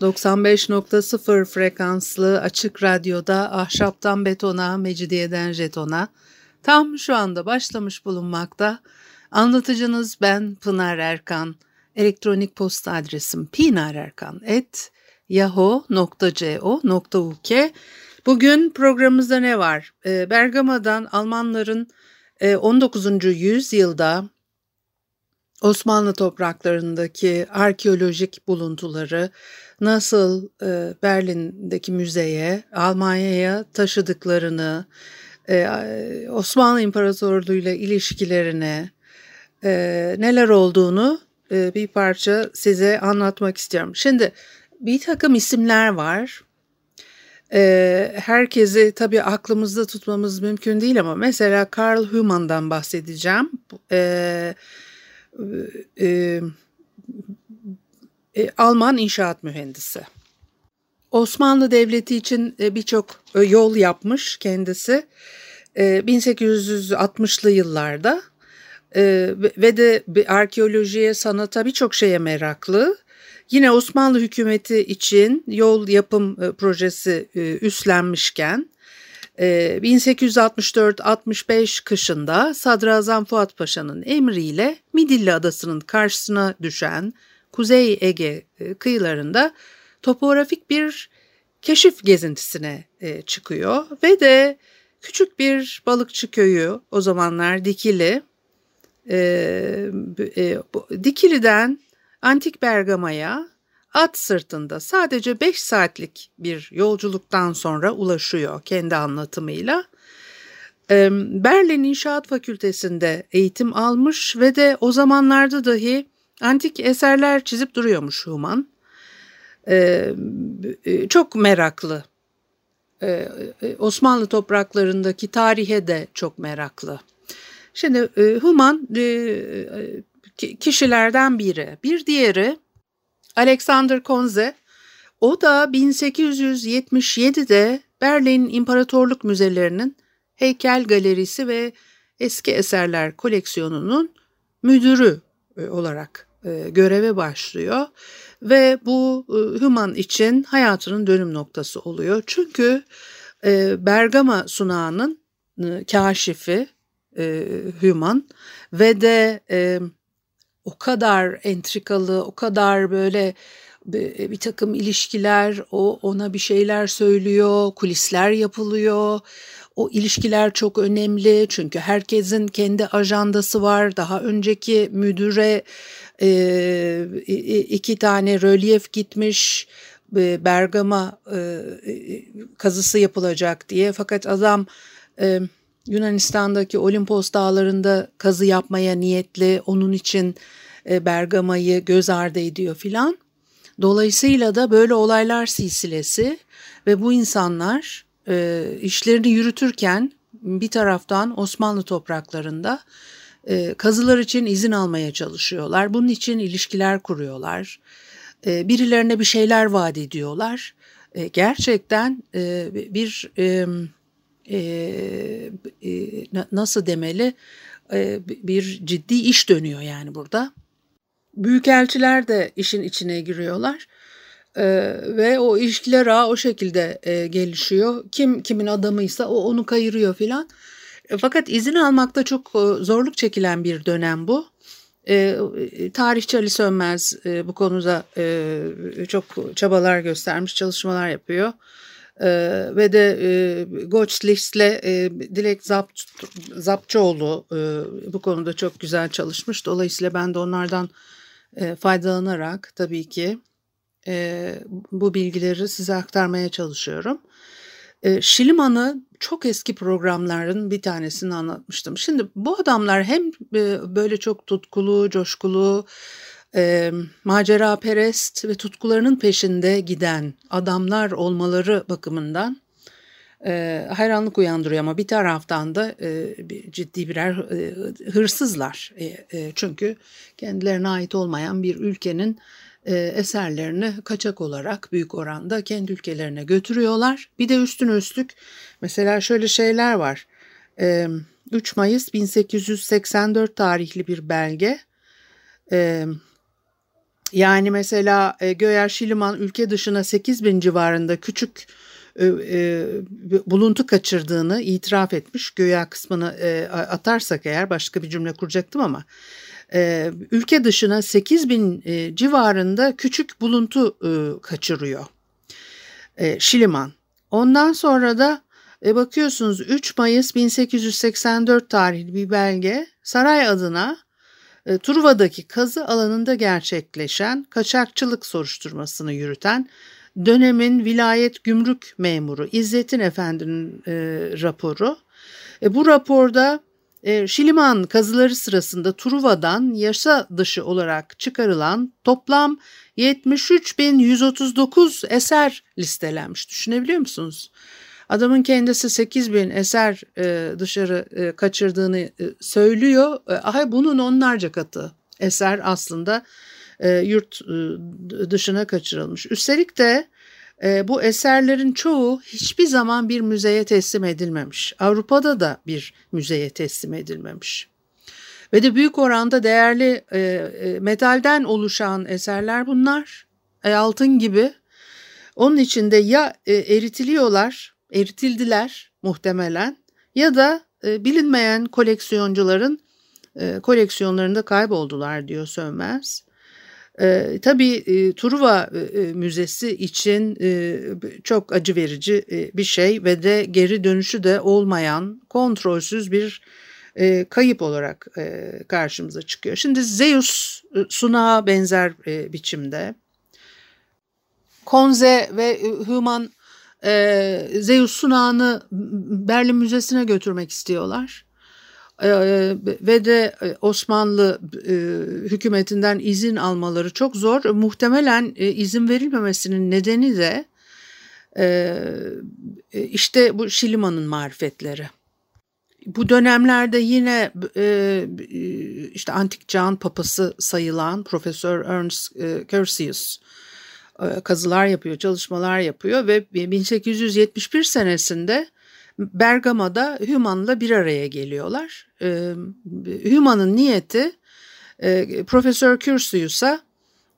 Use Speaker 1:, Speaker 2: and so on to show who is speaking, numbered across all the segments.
Speaker 1: 95.0 frekanslı açık radyoda ahşaptan betona, mecidiyeden jetona tam şu anda başlamış bulunmakta. Anlatıcınız ben Pınar Erkan. Elektronik posta adresim pinarerkan.yahoo.co.uk Bugün programımızda ne var? Ee, Bergama'dan Almanların 19. E, yüzyılda Osmanlı topraklarındaki arkeolojik buluntuları nasıl e, Berlin'deki müzeye, Almanya'ya taşıdıklarını, e, Osmanlı İmparatorluğu ile ilişkilerine e, neler olduğunu e, bir parça size anlatmak istiyorum. Şimdi bir takım isimler var. E, herkesi tabii aklımızda tutmamız mümkün değil ama mesela Karl Humann'dan bahsedeceğim. E, e, e, Alman inşaat mühendisi. Osmanlı Devleti için e, birçok e, yol yapmış kendisi. 1860'lı yıllarda ve de arkeolojiye, sanata birçok şeye meraklı. Yine Osmanlı hükümeti için yol yapım projesi üstlenmişken 1864-65 kışında Sadrazam Fuat Paşa'nın emriyle Midilli Adası'nın karşısına düşen Kuzey Ege e, kıyılarında topografik bir keşif gezintisine e, çıkıyor ve de küçük bir balıkçı köyü o zamanlar Dikili. E, Dikili'den Antik Bergama'ya at sırtında sadece 5 saatlik bir yolculuktan sonra ulaşıyor kendi anlatımıyla. Berlin İnşaat Fakültesi'nde eğitim almış ve de o zamanlarda dahi antik eserler çizip duruyormuş Human. E, çok meraklı. Ee, e, Osmanlı topraklarındaki tarihe de çok meraklı. Şimdi e, Human kişilerden biri. Bir diğeri Alexander Konze. O da 1877'de Berlin İmparatorluk Müzelerinin heykel galerisi ve eski eserler koleksiyonunun müdürü olarak e, göreve başlıyor ve bu e, Human için hayatının dönüm noktası oluyor. Çünkü e, Bergama sunağının e, kaşifi e, Human ve de e, o kadar entrikalı, o kadar böyle bir, bir takım ilişkiler, o ona bir şeyler söylüyor, kulisler yapılıyor. O ilişkiler çok önemli çünkü herkesin kendi ajandası var. Daha önceki müdüre e, iki tane rölyef gitmiş e, Bergama e, kazısı yapılacak diye fakat adam e, Yunanistan'daki Olimpos dağlarında kazı yapmaya niyetli onun için e, Bergama'yı göz ardı ediyor filan. Dolayısıyla da böyle olaylar silsilesi ve bu insanlar e, işlerini yürütürken bir taraftan Osmanlı topraklarında e, kazılar için izin almaya çalışıyorlar. Bunun için ilişkiler kuruyorlar. E, birilerine bir şeyler vaat ediyorlar. E, gerçekten e, bir e, e, e, nasıl demeli e, bir ciddi iş dönüyor yani burada. Büyükelçiler de işin içine giriyorlar. Ee, ve o ilişkiler ağı o şekilde e, gelişiyor. Kim kimin adamıysa o onu kayırıyor filan. E, fakat izin almakta çok e, zorluk çekilen bir dönem bu. E, tarihçi Ali Sönmez e, bu konuda e, çok çabalar göstermiş, çalışmalar yapıyor. E, ve de e, Goçlis'le e, Dilek Zapt, Zapçoğlu e, bu konuda çok güzel çalışmış. Dolayısıyla ben de onlardan e, faydalanarak tabii ki e, bu bilgileri size aktarmaya çalışıyorum. E, Şiliman'ı çok eski programların bir tanesini anlatmıştım. Şimdi bu adamlar hem e, böyle çok tutkulu, coşkulu, e, macera perest ve tutkularının peşinde giden adamlar olmaları bakımından e, hayranlık uyandırıyor ama bir taraftan da e, ciddi birer e, hırsızlar. E, e, çünkü kendilerine ait olmayan bir ülkenin e, eserlerini kaçak olarak büyük oranda kendi ülkelerine götürüyorlar. Bir de üstüne üstlük mesela şöyle şeyler var. E, 3 Mayıs 1884 tarihli bir belge. E, yani mesela e, Göyer Şiliman ülke dışına 8 bin civarında küçük e, e, buluntu kaçırdığını itiraf etmiş. Göya kısmını e, atarsak eğer başka bir cümle kuracaktım ama e, ülke dışına 8 bin e, civarında küçük buluntu e, kaçırıyor e, Şiliman. Ondan sonra da e, bakıyorsunuz 3 Mayıs 1884 tarihli bir belge saray adına Truva'daki kazı alanında gerçekleşen kaçakçılık soruşturmasını yürüten dönemin vilayet gümrük memuru İzzettin Efendi'nin e, raporu. E, bu raporda e, Şiliman kazıları sırasında Truva'dan yasa dışı olarak çıkarılan toplam 73.139 eser listelenmiş. Düşünebiliyor musunuz? Adamın kendisi 8 bin eser e, dışarı e, kaçırdığını e, söylüyor. E, ay bunun onlarca katı eser aslında e, yurt e, dışına kaçırılmış. Üstelik de e, bu eserlerin çoğu hiçbir zaman bir müzeye teslim edilmemiş. Avrupa'da da bir müzeye teslim edilmemiş. Ve de büyük oranda değerli e, e, metalden oluşan eserler bunlar. E, altın gibi. Onun içinde ya e, eritiliyorlar, eritildiler muhtemelen ya da e, bilinmeyen koleksiyoncuların e, koleksiyonlarında kayboldular diyor Sönmez. E, tabii e, Truva e, Müzesi için e, çok acı verici e, bir şey ve de geri dönüşü de olmayan kontrolsüz bir e, kayıp olarak e, karşımıza çıkıyor. Şimdi Zeus e, sunağa benzer e, biçimde. Konze ve e, Human e, Zeus sunağını Berlin Müzesi'ne götürmek istiyorlar. Ee, ve de e, Osmanlı e, hükümetinden izin almaları çok zor. Muhtemelen e, izin verilmemesinin nedeni de işte bu Şiliman'ın marifetleri. Bu dönemlerde yine işte antik çağın papası sayılan Profesör Ernst Curtius kazılar yapıyor, çalışmalar yapıyor ve 1871 senesinde Bergama'da Human'la bir araya geliyorlar. E, Human'ın niyeti e, Profesör Curtius'a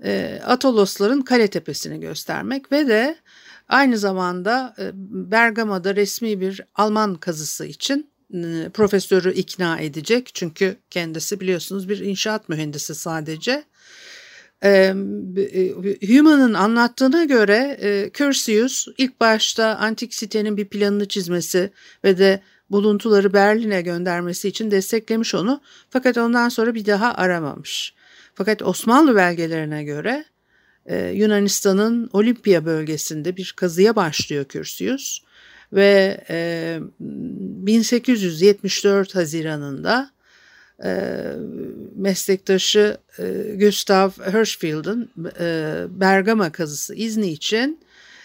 Speaker 1: e, Atolosların kale tepesini göstermek ve de aynı zamanda e, Bergama'da resmi bir Alman kazısı için e, profesörü ikna edecek. Çünkü kendisi biliyorsunuz bir inşaat mühendisi sadece e, Human'ın anlattığına göre e, Curtius ilk başta antik sitenin bir planını çizmesi ve de buluntuları Berlin'e göndermesi için desteklemiş onu fakat ondan sonra bir daha aramamış. Fakat Osmanlı belgelerine göre e, Yunanistan'ın Olimpiya bölgesinde bir kazıya başlıyor Curtius ve e, 1874 Haziran'ında meslektaşı e, Gustav Hirschfeld'in e, Bergama kazısı izni için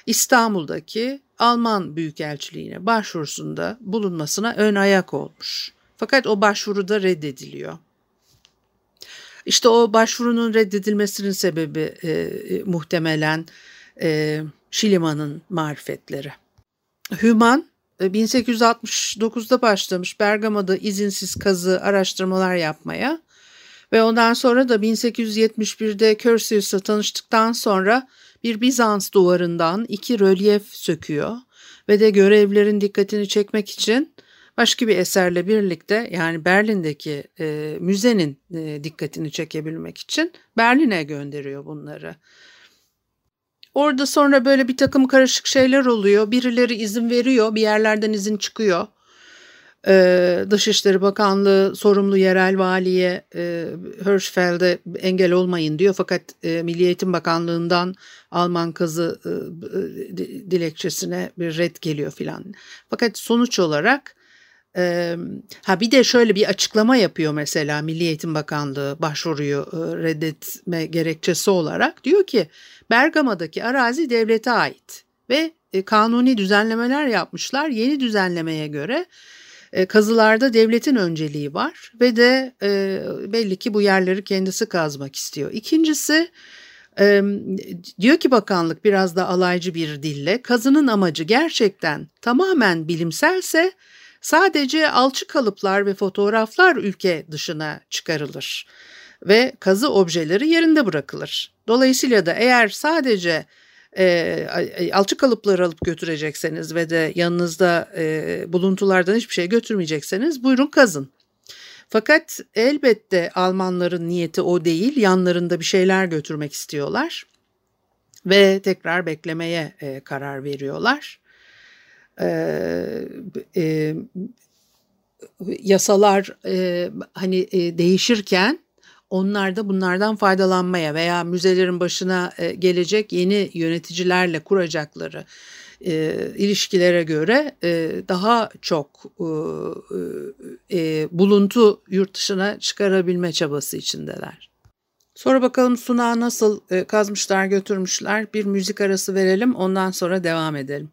Speaker 1: İstanbul'daki Alman Büyükelçiliğine başvurusunda bulunmasına ön ayak olmuş. Fakat o başvuru da reddediliyor. İşte o başvurunun reddedilmesinin sebebi e, e, muhtemelen e, Şiliman'ın marifetleri. Hüman 1869'da e, başlamış Bergama'da izinsiz kazı araştırmalar yapmaya ve ondan sonra da 1871'de Curtius'la tanıştıktan sonra bir Bizans duvarından iki rölyef söküyor ve de görevlerin dikkatini çekmek için başka bir eserle birlikte yani Berlin'deki e, müzenin e, dikkatini çekebilmek için Berlin'e gönderiyor bunları. Orada sonra böyle bir takım karışık şeyler oluyor. Birileri izin veriyor, bir yerlerden izin çıkıyor. Ee, Dışişleri Bakanlığı sorumlu yerel valiye e, Hirschfeld'e engel olmayın diyor. Fakat e, Milli Eğitim Bakanlığı'ndan Alman kızı e, dilekçesine bir red geliyor filan. Fakat sonuç olarak ha bir de şöyle bir açıklama yapıyor mesela Milli Eğitim Bakanlığı başvuruyu reddetme gerekçesi olarak diyor ki Bergama'daki arazi devlete ait ve e, kanuni düzenlemeler yapmışlar. Yeni düzenlemeye göre e, kazılarda devletin önceliği var ve de e, belli ki bu yerleri kendisi kazmak istiyor. İkincisi diyor ki bakanlık biraz da alaycı bir dille kazının amacı gerçekten tamamen bilimselse sadece alçı kalıplar ve fotoğraflar ülke dışına çıkarılır ve kazı objeleri yerinde bırakılır. Dolayısıyla da eğer sadece e, alçı kalıpları alıp götürecekseniz ve de yanınızda e, buluntulardan hiçbir şey götürmeyecekseniz buyurun kazın. Fakat elbette Almanların niyeti o değil, yanlarında bir şeyler götürmek istiyorlar ve tekrar beklemeye e, karar veriyorlar. E, yasalar e, hani e, değişirken onlar da bunlardan faydalanmaya veya müzelerin başına e, gelecek yeni yöneticilerle kuracakları e, ilişkilere göre e, daha çok e, e, buluntu yurt dışına çıkarabilme çabası içindeler. Sonra bakalım sunağı nasıl e, kazmışlar götürmüşler bir müzik arası verelim ondan sonra devam edelim.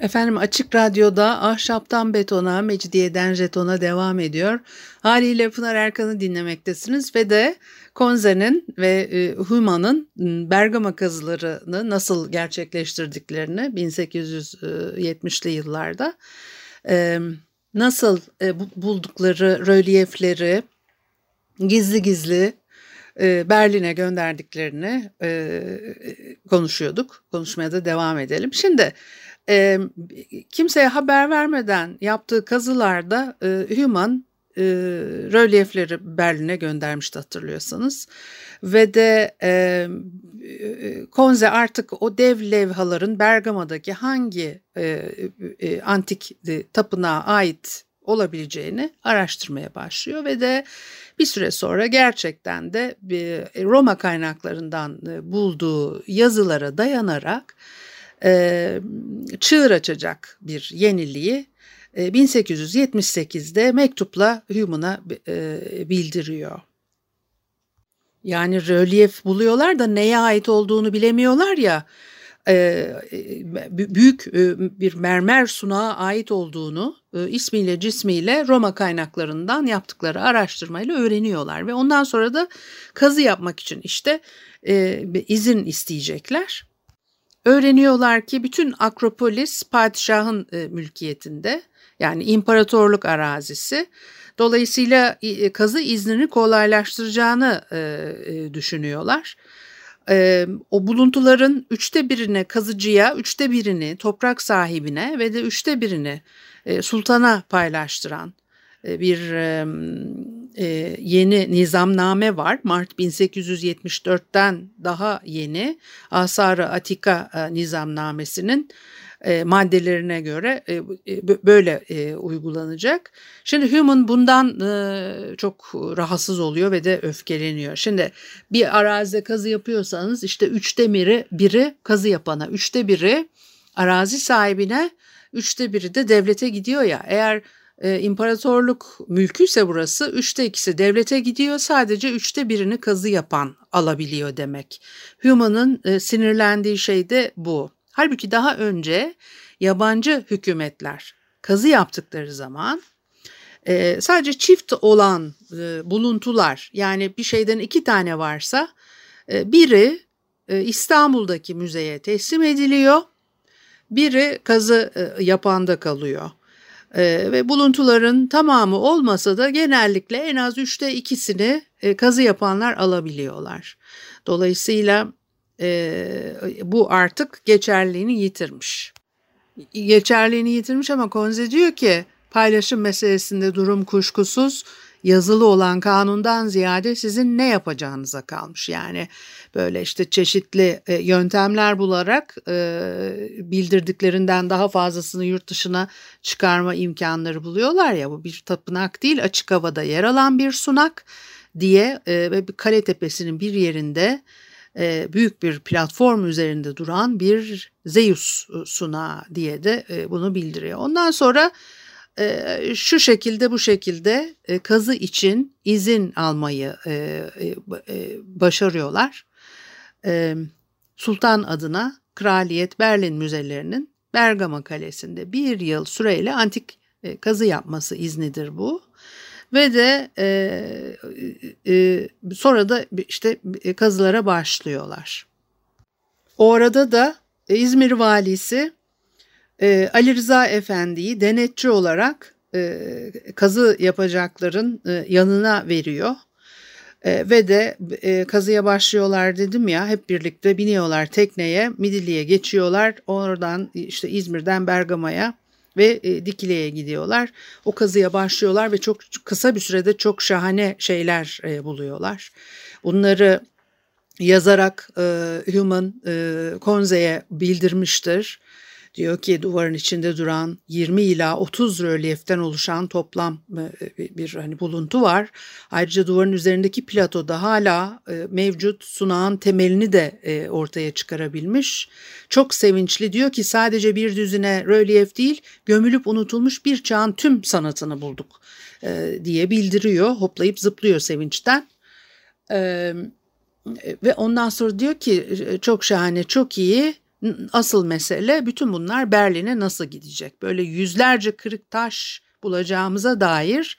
Speaker 1: Efendim Açık Radyo'da Ahşaptan Betona, Mecidiyeden Jeton'a devam ediyor. Haliyle Pınar Erkan'ı dinlemektesiniz ve de Konze'nin ve e, Huma'nın Bergama kazılarını nasıl gerçekleştirdiklerini 1870'li yıllarda e, nasıl e, buldukları rölyefleri gizli gizli e, Berlin'e gönderdiklerini e, konuşuyorduk. Konuşmaya da devam edelim. Şimdi e, kimseye haber vermeden yaptığı kazılarda e, Human e, rölyefleri Berlin'e göndermişti hatırlıyorsanız. Ve de e, Konze artık o dev levhaların Bergama'daki hangi e, e, antik e, tapınağa ait olabileceğini araştırmaya başlıyor ve de bir süre sonra gerçekten de Roma kaynaklarından bulduğu yazılara dayanarak e, çığır açacak bir yeniliği e, 1878'de mektupla Hume'a e, bildiriyor. Yani rölyef buluyorlar da neye ait olduğunu bilemiyorlar ya e, büyük e, bir mermer sunağa ait olduğunu e, ismiyle cismiyle Roma kaynaklarından yaptıkları araştırmayla öğreniyorlar ve ondan sonra da kazı yapmak için işte izin isteyecekler. Öğreniyorlar ki bütün Akropolis padişahın e, mülkiyetinde yani imparatorluk arazisi. Dolayısıyla e, kazı iznini kolaylaştıracağını e, e, düşünüyorlar. E, o buluntuların üçte birine kazıcıya, üçte birini toprak sahibine ve de üçte birini e, sultana paylaştıran bir e, yeni nizamname var. Mart 1874'ten daha yeni Asar-ı Atika e, nizamnamesinin maddelerine göre böyle uygulanacak. Şimdi Human bundan çok rahatsız oluyor ve de öfkeleniyor. Şimdi bir arazide kazı yapıyorsanız işte üçte biri, biri kazı yapana, üçte biri arazi sahibine, üçte biri de devlete gidiyor ya. Eğer e, imparatorluk mülküyse burası üçte ikisi devlete gidiyor sadece üçte birini kazı yapan alabiliyor demek. Human'ın e, sinirlendiği şey de bu. Halbuki daha önce yabancı hükümetler kazı yaptıkları zaman e, sadece çift olan e, buluntular yani bir şeyden iki tane varsa e, biri e, İstanbul'daki müzeye teslim ediliyor biri kazı e, yapanda kalıyor. E, ve buluntuların tamamı olmasa da genellikle en az üçte ikisini e, kazı yapanlar alabiliyorlar. Dolayısıyla e, bu artık geçerliğini yitirmiş. Geçerliğini yitirmiş ama Konze diyor ki paylaşım meselesinde durum kuşkusuz yazılı olan kanundan ziyade sizin ne yapacağınıza kalmış. Yani böyle işte çeşitli e, yöntemler bularak e, bildirdiklerinden daha fazlasını yurt dışına çıkarma imkanları buluyorlar ya bu bir tapınak değil açık havada yer alan bir sunak diye e, ve bir kale tepesinin bir yerinde büyük bir platform üzerinde duran bir Zeus sunağı diye de bunu bildiriyor. Ondan sonra şu şekilde bu şekilde kazı için izin almayı başarıyorlar. E, Sultan adına Kraliyet Berlin Müzelerinin Bergama Kalesi'nde bir yıl süreyle antik e, kazı yapması iznidir bu. Ve de e, e, sonra da işte kazılara başlıyorlar. O arada da İzmir valisi e, Ali Rıza Efendi'yi denetçi olarak e, kazı yapacakların e, yanına veriyor. E, ve de e, kazıya başlıyorlar dedim ya hep birlikte biniyorlar tekneye Midilli'ye geçiyorlar oradan işte İzmir'den Bergama'ya ve e, Dikile'ye gidiyorlar. O kazıya başlıyorlar ve çok kısa bir sürede çok şahane şeyler e, buluyorlar. Bunları yazarak e, Human e, Konze'ye bildirmiştir. Diyor ki duvarın içinde duran 20 ila 30 rölyeften oluşan toplam e, bir hani buluntu var. Ayrıca duvarın üzerindeki platoda hala e, mevcut sunağın temelini de e, ortaya çıkarabilmiş. Çok sevinçli diyor ki sadece bir düzine rölyef değil gömülüp unutulmuş bir çağın tüm sanatını bulduk diye bildiriyor. Hoplayıp zıplıyor sevinçten. Ve ondan sonra diyor ki çok şahane çok iyi Asıl mesele bütün bunlar Berlin'e nasıl gidecek? Böyle yüzlerce kırık taş bulacağımıza dair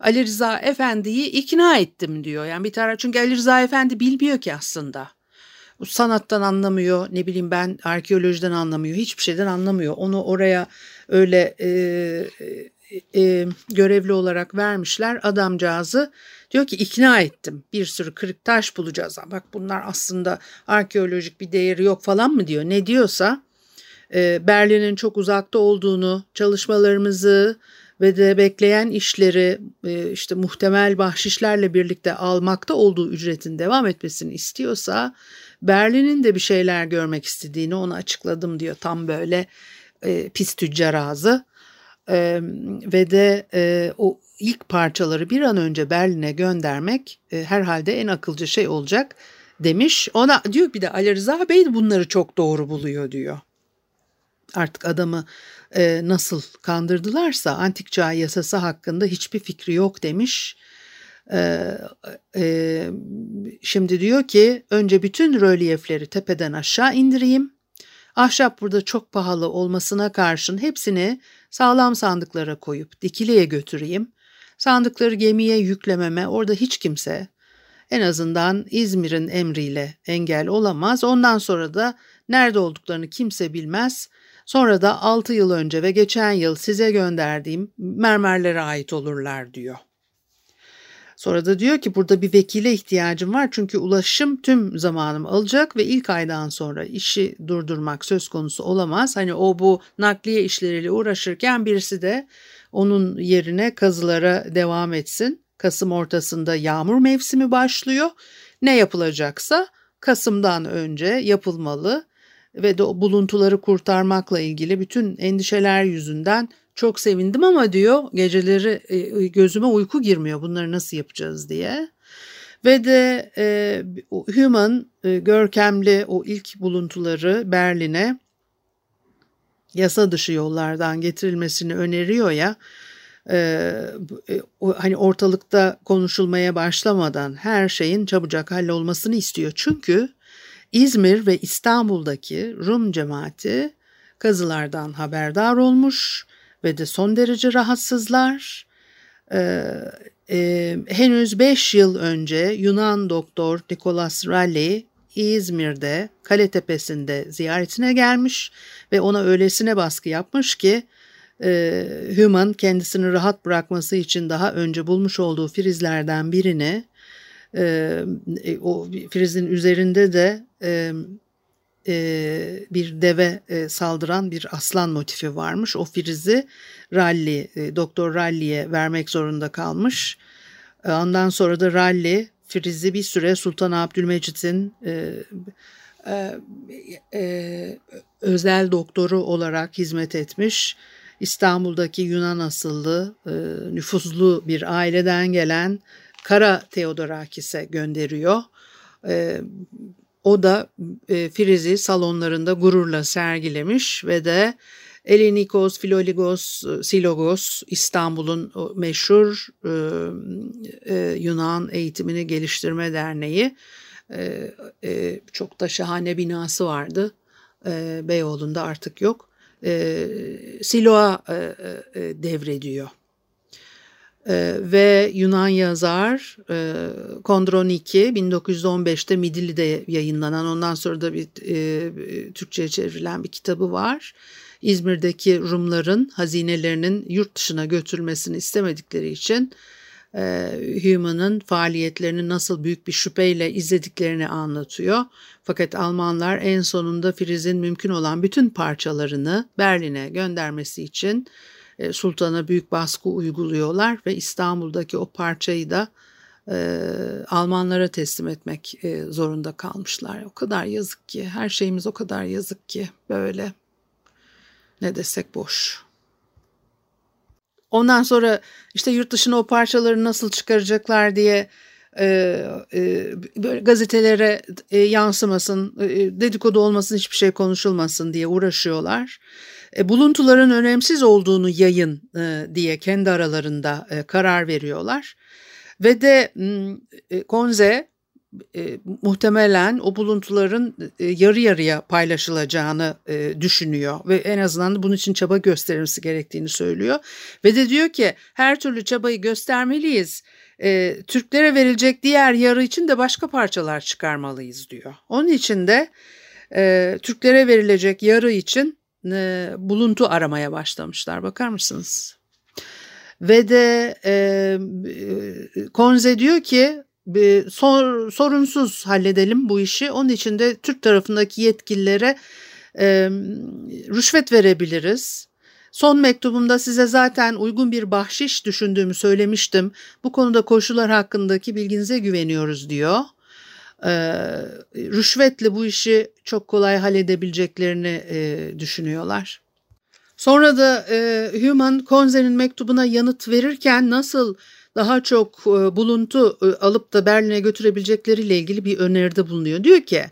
Speaker 1: Ali Rıza Efendi'yi ikna ettim diyor. Yani bir taraf çünkü Ali Rıza Efendi bilmiyor ki aslında. Sanattan anlamıyor, ne bileyim ben arkeolojiden anlamıyor, hiçbir şeyden anlamıyor. Onu oraya öyle e, e, görevli olarak vermişler adamcağızı Diyor ki ikna ettim bir sürü kırık taş bulacağız. Bak bunlar aslında arkeolojik bir değeri yok falan mı diyor. Ne diyorsa e, Berlin'in çok uzakta olduğunu, çalışmalarımızı ve de bekleyen işleri e, işte muhtemel bahşişlerle birlikte almakta olduğu ücretin devam etmesini istiyorsa Berlin'in de bir şeyler görmek istediğini ona açıkladım diyor tam böyle e, pis tüccar ağzı. E, ve de e, o ilk parçaları bir an önce Berlin'e göndermek e, herhalde en akılcı şey olacak demiş. Ona diyor bir de Ali Rıza Bey bunları çok doğru buluyor diyor. Artık adamı e, nasıl kandırdılarsa antik çağ yasası hakkında hiçbir fikri yok demiş. E, e, şimdi diyor ki önce bütün rölyefleri tepeden aşağı indireyim. Ahşap burada çok pahalı olmasına karşın hepsini sağlam sandıklara koyup dikiliye götüreyim. Sandıkları gemiye yüklememe orada hiç kimse en azından İzmir'in emriyle engel olamaz. Ondan sonra da nerede olduklarını kimse bilmez. Sonra da 6 yıl önce ve geçen yıl size gönderdiğim mermerlere ait olurlar diyor. Sonra da diyor ki burada bir vekile ihtiyacım var çünkü ulaşım tüm zamanımı alacak ve ilk aydan sonra işi durdurmak söz konusu olamaz. Hani o bu nakliye işleriyle uğraşırken birisi de onun yerine kazılara devam etsin. Kasım ortasında yağmur mevsimi başlıyor. Ne yapılacaksa Kasım'dan önce yapılmalı ve de buluntuları kurtarmakla ilgili bütün endişeler yüzünden çok sevindim ama diyor geceleri e, gözüme uyku girmiyor bunları nasıl yapacağız diye. Ve de e, Human e, görkemli o ilk buluntuları Berlin'e yasa dışı yollardan getirilmesini öneriyor ya e, e hani ortalıkta konuşulmaya başlamadan her şeyin çabucak hallolmasını istiyor. Çünkü İzmir ve İstanbul'daki Rum cemaati kazılardan haberdar olmuş ve de son derece rahatsızlar. Ee, e, henüz 5 yıl önce Yunan doktor Nicholas Raleigh İzmir'de Kale Tepesi'nde ziyaretine gelmiş ve ona öylesine baskı yapmış ki e, Human kendisini rahat bırakması için daha önce bulmuş olduğu frizlerden birini e, e o frizin üzerinde de e, e, bir deve e, saldıran bir aslan motifi varmış. O frizi Ralli, e, Doktor Ralli'ye vermek zorunda kalmış. E, ondan sonra da Ralli frizi bir süre Sultan Abdülmecit'in e, e, e, özel doktoru olarak hizmet etmiş. İstanbul'daki Yunan asıllı e, nüfuzlu bir aileden gelen Kara Theodorakis'e gönderiyor. E, o da e, Filiz'i salonlarında gururla sergilemiş ve de Elenikos, Filologos, Silogos İstanbul'un meşhur e, e, Yunan Eğitimini Geliştirme Derneği. E, e, çok da şahane binası vardı. E, Beyoğlu'nda artık yok. E, Silo'a e, e, devrediyor. Ee, ve Yunan yazar e, Kondroniki 1915'te Midilli'de yayınlanan ondan sonra da bir e, Türkçe'ye çevrilen bir kitabı var. İzmir'deki Rumların hazinelerinin yurt dışına götürülmesini istemedikleri için e, Human'ın faaliyetlerini nasıl büyük bir şüpheyle izlediklerini anlatıyor. Fakat Almanlar en sonunda Filiz'in mümkün olan bütün parçalarını Berlin'e göndermesi için sultana büyük baskı uyguluyorlar ve İstanbul'daki o parçayı da e, Almanlara teslim etmek e, zorunda kalmışlar. O kadar yazık ki her şeyimiz o kadar yazık ki böyle ne desek boş. Ondan sonra işte yurt dışına o parçaları nasıl çıkaracaklar diye e, e, böyle gazetelere e, yansımasın, dedikodu olmasın, hiçbir şey konuşulmasın diye uğraşıyorlar. Buluntuların önemsiz olduğunu yayın diye kendi aralarında karar veriyorlar. Ve de Konze muhtemelen o buluntuların yarı yarıya paylaşılacağını düşünüyor ve en azından bunun için çaba gösterilmesi gerektiğini söylüyor ve de diyor ki her türlü çabayı göstermeliyiz. E, Türklere verilecek diğer yarı için de başka parçalar çıkarmalıyız diyor. Onun için de e, Türklere verilecek yarı için e, buluntu aramaya başlamışlar. Bakar mısınız? Ve de e, e Konze diyor ki sor, sorunsuz halledelim bu işi. Onun için de Türk tarafındaki yetkililere e, rüşvet verebiliriz. Son mektubumda size zaten uygun bir bahşiş düşündüğümü söylemiştim. Bu konuda koşullar hakkındaki bilginize güveniyoruz diyor. Ee, rüşvetle bu işi çok kolay halledebileceklerini e, düşünüyorlar. Sonra da e, Human Konze'nin mektubuna yanıt verirken nasıl daha çok e, buluntu e, alıp da Berlin'e götürebilecekleriyle ilgili bir öneride bulunuyor. Diyor ki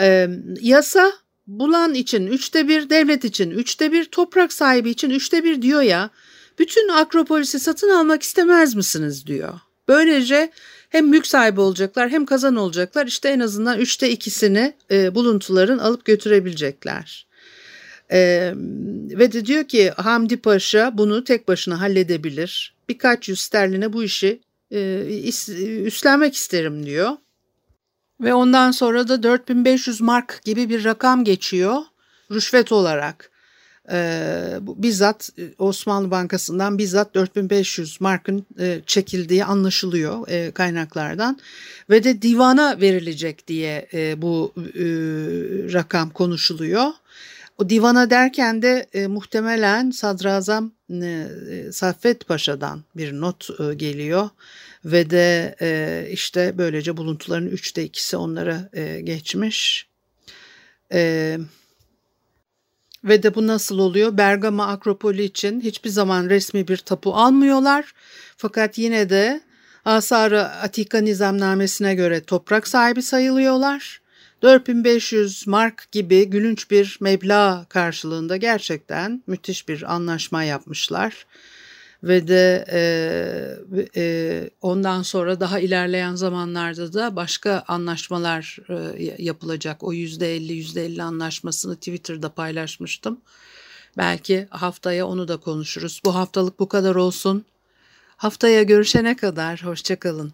Speaker 1: e, yasa bulan için üçte bir, devlet için üçte bir, toprak sahibi için üçte bir diyor ya bütün Akropolis'i satın almak istemez misiniz diyor. Böylece hem mülk sahibi olacaklar hem kazan olacaklar işte en azından üçte ikisini e, buluntuların alıp götürebilecekler. E, ve de diyor ki Hamdi Paşa bunu tek başına halledebilir. Birkaç yüz sterline bu işi e, üstlenmek isterim diyor. Ve ondan sonra da 4500 mark gibi bir rakam geçiyor rüşvet olarak. Ee, bizzat e, Osmanlı Bankası'ndan bizzat 4500 markın e, çekildiği anlaşılıyor e, kaynaklardan ve de divana verilecek diye e, bu e, rakam konuşuluyor. O divana derken de e, muhtemelen Sadrazam e, Saffet Paşa'dan bir not e, geliyor ve de e, işte böylece buluntuların üçte ikisi onlara e, geçmiş. E, ve de bu nasıl oluyor? Bergama Akropoli için hiçbir zaman resmi bir tapu almıyorlar. Fakat yine de Asar-ı Atika nizamnamesine göre toprak sahibi sayılıyorlar. 4500 mark gibi gülünç bir meblağ karşılığında gerçekten müthiş bir anlaşma yapmışlar. Ve de e, e, ondan sonra daha ilerleyen zamanlarda da başka anlaşmalar e, yapılacak. O %50 %50 anlaşmasını Twitter'da paylaşmıştım. Belki haftaya onu da konuşuruz. Bu haftalık bu kadar olsun. Haftaya görüşene kadar hoşçakalın.